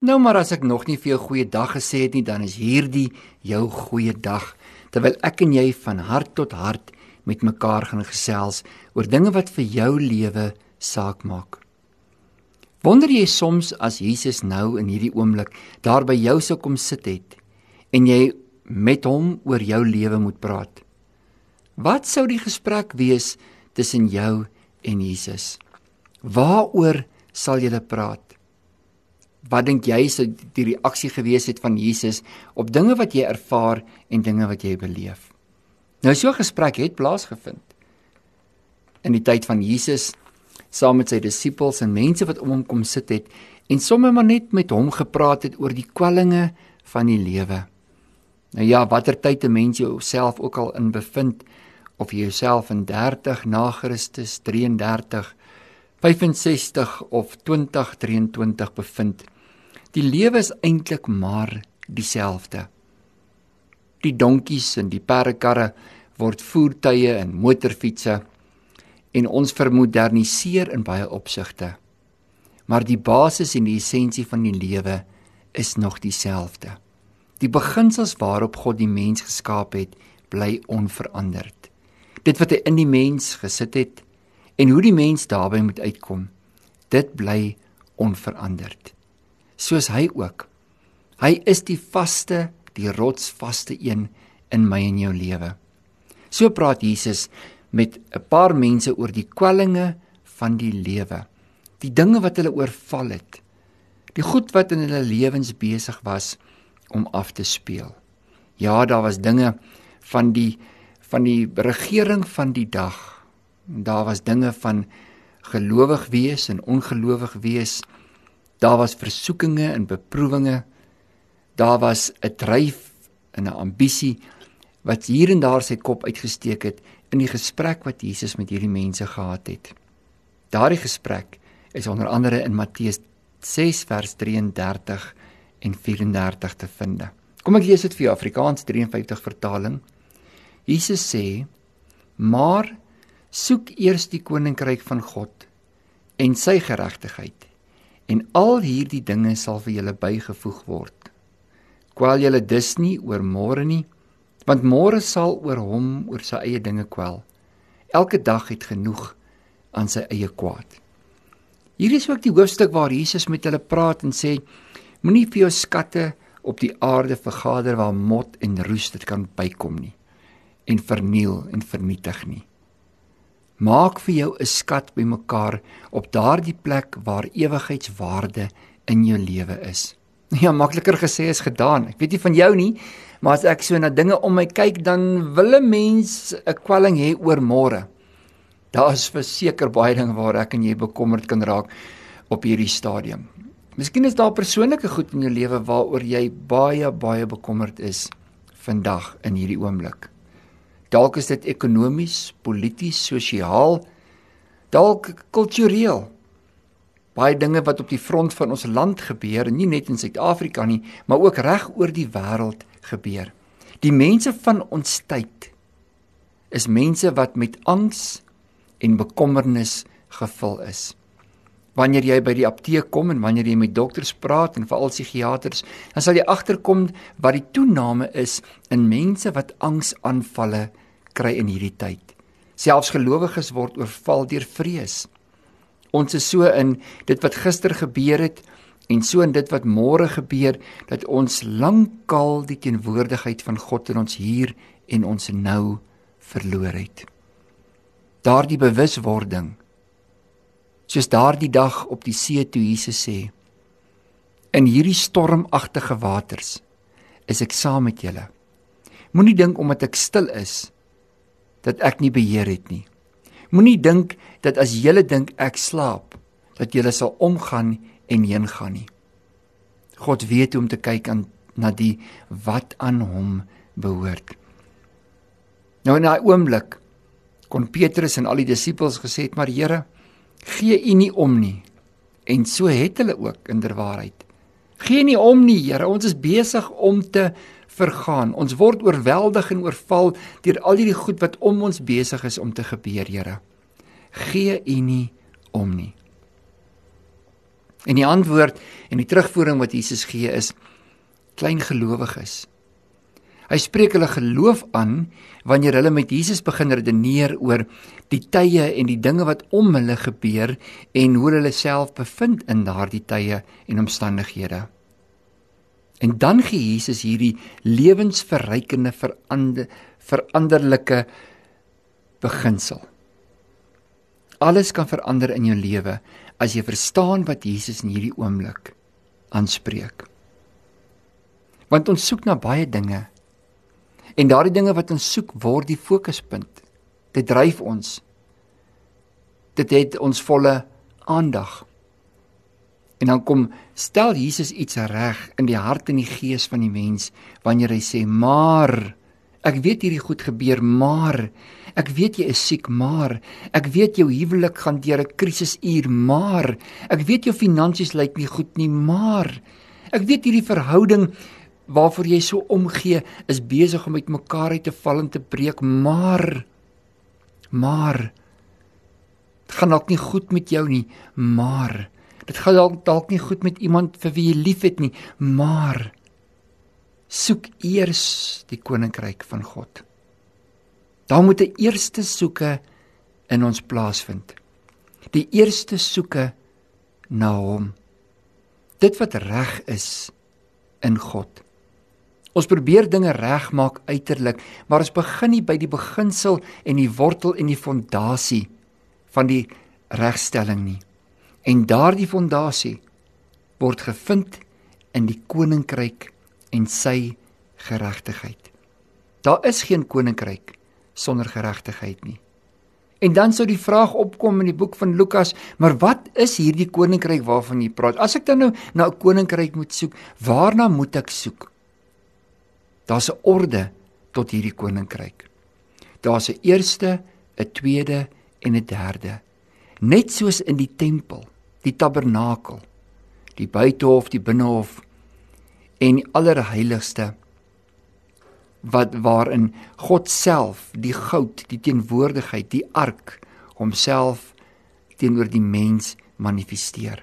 Nou maar as ek nog nie vir jou goeie dag gesê het nie, dan is hierdie jou goeie dag terwyl ek en jy van hart tot hart met mekaar gaan gesels oor dinge wat vir jou lewe saak maak. Wonder jy soms as Jesus nou in hierdie oomblik daar by jou sou kom sit het en jy met hom oor jou lewe moet praat? Wat sou die gesprek wees tussen jou en Jesus? Waaroor sal julle praat? Wat dink jy sou die reaksie gewees het van Jesus op dinge wat jy ervaar en dinge wat jy beleef? Nou so 'n gesprek het plaasgevind in die tyd van Jesus saam met sy disippels en mense wat om hom kom sit het en sommer maar net met hom gepraat het oor die kwellinge van die lewe. Nou ja, watter tyd 'n mens jouself ook al in bevind of jy jouself in 30 na Christus 33 65 of 2023 bevind. Die lewe is eintlik maar dieselfde. Die donkies en die perdekarre word voertuie en motorfietsse en ons vermoderniseer in baie opsigte. Maar die basis en die essensie van die lewe is nog dieselfde. Die beginsels waarop God die mens geskaap het, bly onveranderd. Dit wat hy in die mens gesit het, en hoe die mens daarbey moet uitkom. Dit bly onveranderd. Soos hy ook. Hy is die vaste, die rotsvaste een in my en jou lewe. So praat Jesus met 'n paar mense oor die kwellinge van die lewe. Die dinge wat hulle oorval het. Die goed wat in hulle lewens besig was om af te speel. Ja, daar was dinge van die van die regering van die dag Daar was dinge van gelowig wees en ongelowig wees. Daar was versoekinge en beproewinge. Daar was 'n dryf en 'n ambisie wat hier en daar sy kop uitgesteek het in die gesprek wat Jesus met hierdie mense gehad het. Daardie gesprek is onder andere in Matteus 6 vers 33 en 34 te vind. Kom ek lees dit vir jou Afrikaans 53 vertaling. Jesus sê: "Maar soek eers die koninkryk van God en sy geregtigheid en al hierdie dinge sal vir julle bygevoeg word. Kwel julle dus nie oor môre nie, want môre sal oor hom oor sy eie dinge kwel. Elke dag het genoeg aan sy eie kwaad. Hier is ook die hoofstuk waar Jesus met hulle praat en sê: Moenie vir jou skatte op die aarde vergader waar mot en roes dit kan bykom nie en verniel en vernietig nie. Maak vir jou 'n skat bymekaar op daardie plek waar ewigheidswaarde in jou lewe is. Ja, makliker gesê as gedaan. Ek weet nie van jou nie, maar as ek so na dinge om my kyk, dan wil 'n mens 'n kwelling hê oor môre. Daar is verseker baie dinge waar ek en jy bekommerd kan raak op hierdie stadium. Miskien is daar persoonlike goed in jou lewe waaroor jy baie baie bekommerd is vandag in hierdie oomblik. Dalk is dit ekonomies, polities, sosiaal, dalk kultureel. Baie dinge wat op die front van ons land gebeur, nie net in Suid-Afrika nie, maar ook reg oor die wêreld gebeur. Die mense van ons tyd is mense wat met angs en bekommernis gevul is. Wanneer jy by die apteek kom en wanneer jy met dokters praat en veral psigiaters, dan sal jy agterkom wat die toename is in mense wat angsaanvalle kry in hierdie tyd. Selfs gelowiges word oorval deur vrees. Ons is so in dit wat gister gebeur het en so in dit wat môre gebeur dat ons lankal die teenwoordigheid van God in ons hier en ons nou verloor het. Daardie bewuswording soos daardie dag op die see toe Jesus sê in hierdie stormagtige waters is ek saam met julle. Moenie dink omdat ek stil is dat ek nie beheer het nie. Moenie dink dat as jy dink ek slaap, dat jy sal omgaan en heen gaan nie. God weet hoe om te kyk aan na die wat aan hom behoort. Nou in daai oomblik kon Petrus en al die disippels gesê het: "Maar Here, gee U nie om nie." En so het hulle ook inderwaarheid. Gee nie om nie, Here, ons is besig om te vergaan. Ons word oorweldig en oorval deur al hierdie goed wat om ons besig is om te gebeur, Here. Gee U nie om nie. En die antwoord en die terugvoering wat Jesus gee is klein gelowiges. Hy spreek hulle geloof aan wanneer hulle met Jesus begin redeneer oor die tye en die dinge wat om hulle gebeur en hoe hulle self bevind in daardie tye en omstandighede. En dan gee Jesus hierdie lewensverrykende verander veranderlike beginsel. Alles kan verander in jou lewe as jy verstaan wat Jesus in hierdie oomblik aanspreek. Want ons soek na baie dinge. En daardie dinge wat ons soek, word die fokuspunt. Dit dryf ons. Dit het ons volle aandag. En dan kom stel Jesus iets reg in die hart en die gees van die mens wanneer hy sê maar ek weet hierdie goed gebeur maar ek weet jy is siek maar ek weet jou huwelik gaan deur 'n krisisuur maar ek weet jou finansies lyk nie goed nie maar ek weet hierdie verhouding waarvoor jy so omgee is besig om uitmekaar uit te val en te breek maar maar dit gaan dalk nie goed met jou nie maar Dit gaan dalk dalk nie goed met iemand vir wie jy liefhet nie, maar soek eers die koninkryk van God. Daar moet 'n eerste soeke in ons plaasvind. Die eerste soeke na hom. Dit wat reg is in God. Ons probeer dinge regmaak uiterlik, maar ons begin nie by die beginsel en die wortel en die fondasie van die regstelling nie. En daardie fondasie word gevind in die koninkryk en sy geregtigheid. Daar is geen koninkryk sonder geregtigheid nie. En dan sou die vraag opkom in die boek van Lukas, maar wat is hierdie koninkryk waarvan jy praat? As ek dan nou na 'n koninkryk moet soek, waarna moet ek soek? Daar's 'n orde tot hierdie koninkryk. Daar's 'n eerste, 'n tweede en 'n derde net soos in die tempel, die tabernakel, die buitehof, die binnehof en die allerheiligste wat waarin God self, die goud, die teenwoordigheid, die ark homself teenoor die mens manifesteer.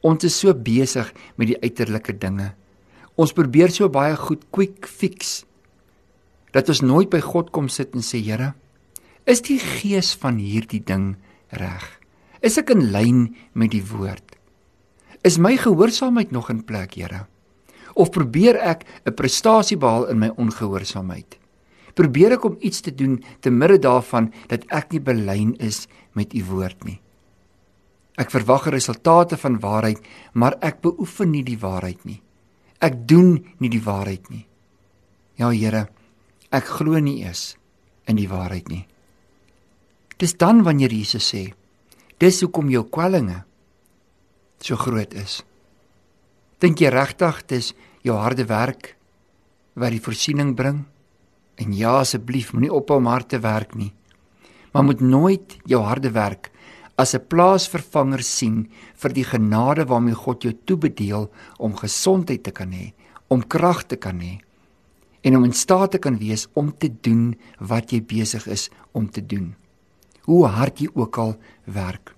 Ons is so besig met die uiterlike dinge. Ons probeer so baie goed quick fix dat ons nooit by God kom sit en sê Here, is die gees van hierdie ding reg? Is ek in lyn met die woord? Is my gehoorsaamheid nog in plek, Here? Of probeer ek 'n prestasie behaal in my ongehoorsaamheid? Probeer ek om iets te doen te midde daarvan dat ek nie belyn is met u woord nie? Ek verwag resultate van waarheid, maar ek beoefen nie die waarheid nie. Ek doen nie die waarheid nie. Ja Here, ek glo nie eens in die waarheid nie. Dis dan wanneer Jesus sê: "Dis hoekom jou kwellinge so groot is." Dink jy regtig dis jou harde werk wat die voorsiening bring? En ja asseblief, moenie ophou om hard te werk nie. Maar moet nooit jou harde werk as 'n plaasvervanger sien vir die genade waarmee God jou toebedeel om gesondheid te kan hê, om krag te kan hê en om in staat te kan wees om te doen wat jy besig is om te doen hoe hard jy ook al werk.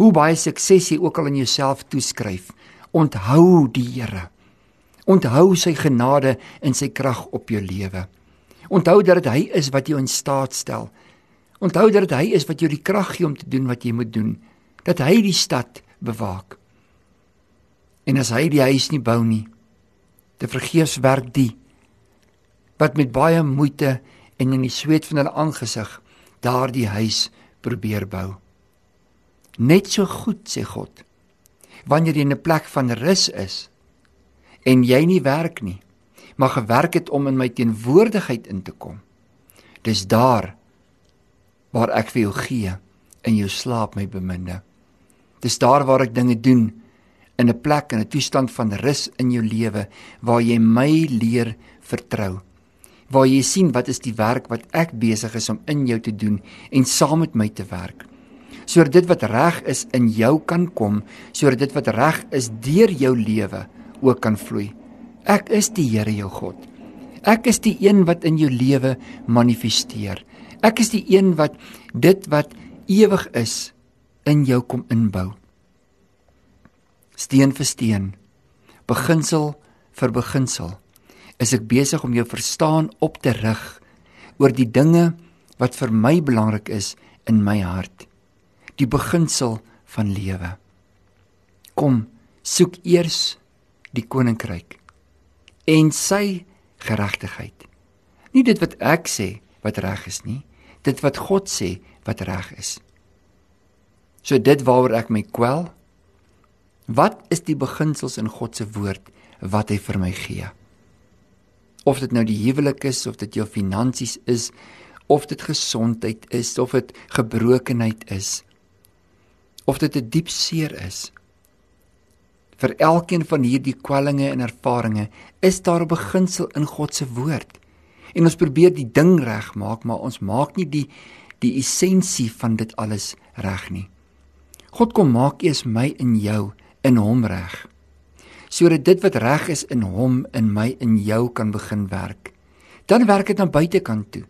Hoe baie sukses jy ook al in jouself toeskryf, onthou die Here. Onthou sy genade en sy krag op jou lewe. Onthou dat dit hy is wat jou in staat stel. Onthou dat hy is wat jou die krag gee om te doen wat jy moet doen. Dat hy die stad bewaak. En as hy die huis nie bou nie, te vergeefs werk die wat met baie moeite en in die sweet van hulle aangesig daardie huis probeer bou. Net so goed sê God. Wanneer jy in 'n plek van rus is en jy nie werk nie, maar gewerk het om in my teenwoordigheid in te kom. Dis daar waar ek vir jou gee in jou slaap my beminde. Dis daar waar ek dinge doen in 'n plek en 'n toestand van rus in jou lewe waar jy my leer vertrou waar jy sien wat is die werk wat ek besig is om in jou te doen en saam met my te werk. Sodat dit wat reg is in jou kan kom, sodat dit wat reg is deur jou lewe ook kan vloei. Ek is die Here jou God. Ek is die een wat in jou lewe manifesteer. Ek is die een wat dit wat ewig is in jou kom inbou. steen vir steen, beginsel vir beginsel, is ek besig om jou verstaan op te rig oor die dinge wat vir my belangrik is in my hart. Die beginsel van lewe. Kom, soek eers die koninkryk en sy geregtigheid. Nie dit wat ek sê wat reg is nie, dit wat God sê wat reg is. So dit waaroor ek my kwel, wat is die beginsels in God se woord wat hy vir my gee? Of dit nou die huwelik is of dit jou finansies is of dit gesondheid is of dit gebrokenheid is of dit 'n diep seer is vir elkeen van hierdie kwellinge en ervarings is daar 'n beginsel in God se woord. En ons probeer die ding regmaak, maar ons maak nie die die essensie van dit alles reg nie. God kom maak eers my in jou in hom reg. Sodat dit wat reg is in hom in my in jou kan begin werk. Dan werk dit aan buitekant toe.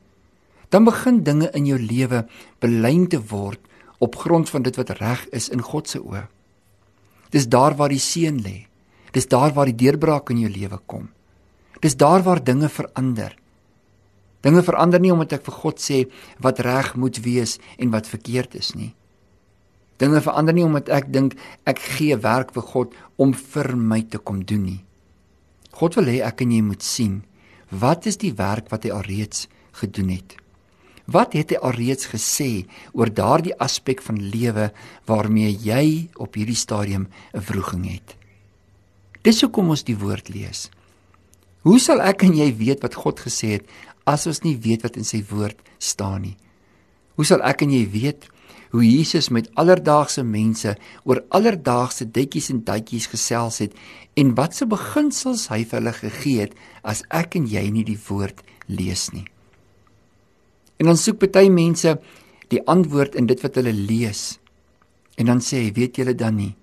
Dan begin dinge in jou lewe belyn te word op grond van dit wat reg is in God se oë. Dis daar waar die seën lê. Dis daar waar die deurbraak in jou lewe kom. Dis daar waar dinge verander. Dinge verander nie omdat ek vir God sê wat reg moet wees en wat verkeerd is nie. Dinge verander nie omdat ek dink ek gee werk vir God om vir my te kom doen nie. God wil hê ek en jy moet sien wat is die werk wat hy alreeds gedoen het. Wat het hy alreeds gesê oor daardie aspek van lewe waarmee jy op hierdie stadium 'n vroeging het? Dis hoekom ons die woord lees. Hoe sal ek en jy weet wat God gesê het as ons nie weet wat in sy woord staan nie? Hoe sal ek en jy weet hoe Jesus met alledaagse mense oor alledaagse detjies en duitjies gesels het en watse beginsels hy vir hulle gegee het as ek en jy nie die woord lees nie? En dan soek baie mense die antwoord in dit wat hulle lees. En dan sê hy, weet julle dan nie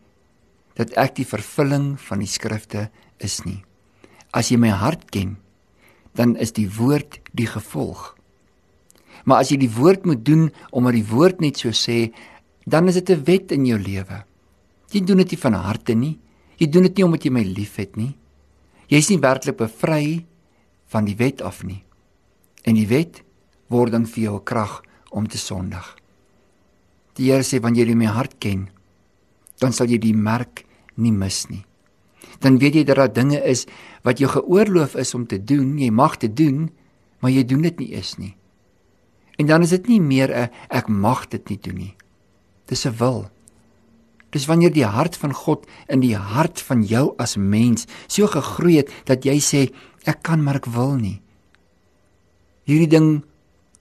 dat ek die vervulling van die skrifte is nie. As jy my hart ken, dan is die woord die gevolg. Maar as jy die woord moet doen omdat die woord net so sê, dan is dit 'n wet in jou lewe. Jy doen dit nie van harte nie. Jy doen dit nie omdat jy my liefhet nie. Jy's nie werklik bevry van die wet af nie. En die wet word dan vir jou 'n krag om te sondig. Die Here sê wanneer jy my hart ken, dan sal jy die merk nie mis nie. Dan weet jy dat daar dinge is wat jou geoorloof is om te doen, jy mag dit doen, maar jy doen dit nie eens nie. En dan is dit nie meer 'n ek mag dit nie doen nie. Dis 'n wil. Dis wanneer die hart van God in die hart van jou as mens so gegroei het dat jy sê ek kan maar ek wil nie. Hierdie ding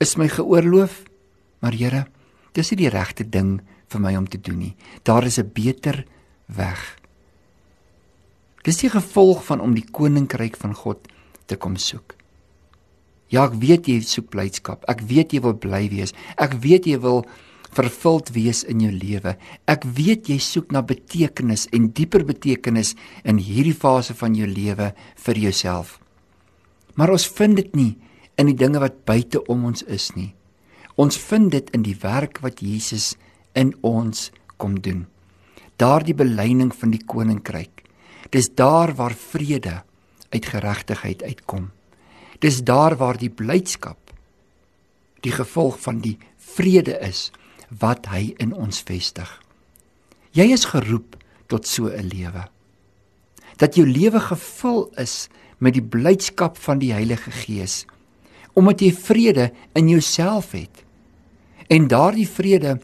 is my geoorloof, maar Here, dis nie die regte ding vir my om te doen nie. Daar is 'n beter weg. Dis die gevolg van om die koninkryk van God te kom soek. Ja, ek weet jy soek blydskap. Ek weet jy wil bly wees. Ek weet jy wil vervuld wees in jou lewe. Ek weet jy soek na betekenis en dieper betekenis in hierdie fase van jou lewe vir jouself. Maar ons vind dit nie in die dinge wat buite om ons is nie. Ons vind dit in die werk wat Jesus in ons kom doen. Daardie belyning van die koninkryk. Dis daar waar vrede uit geregtigheid uitkom. Dis daar waar die blydskap die gevolg van die vrede is wat hy in ons vestig. Jy is geroep tot so 'n lewe. Dat jou lewe gevul is met die blydskap van die Heilige Gees omdat jy vrede in jouself het. En daardie vrede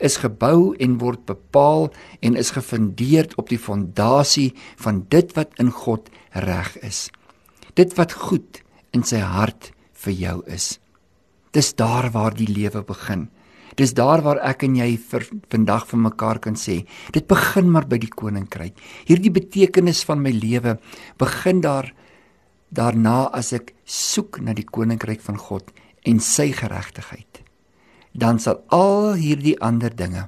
is gebou en word bepaal en is gefundeer op die fondasie van dit wat in God reg is. Dit wat goed in sy hart vir jou is. Dis daar waar die lewe begin. Dis daar waar ek en jy vir vandag vir mekaar kan sê, dit begin maar by die koninkryk. Hierdie betekenis van my lewe begin daar daarna as ek soek na die koninkryk van God en sy geregtigheid dan sal al hierdie ander dinge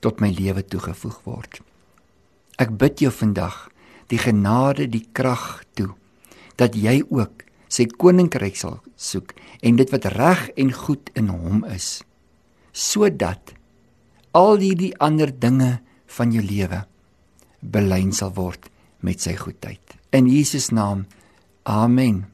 tot my lewe toegevoeg word ek bid jou vandag die genade die krag toe dat jy ook sy koninkryk sal soek en dit wat reg en goed in hom is sodat al hierdie ander dinge van jou lewe belyn sal word met sy goedheid. In Jesus naam. Amen.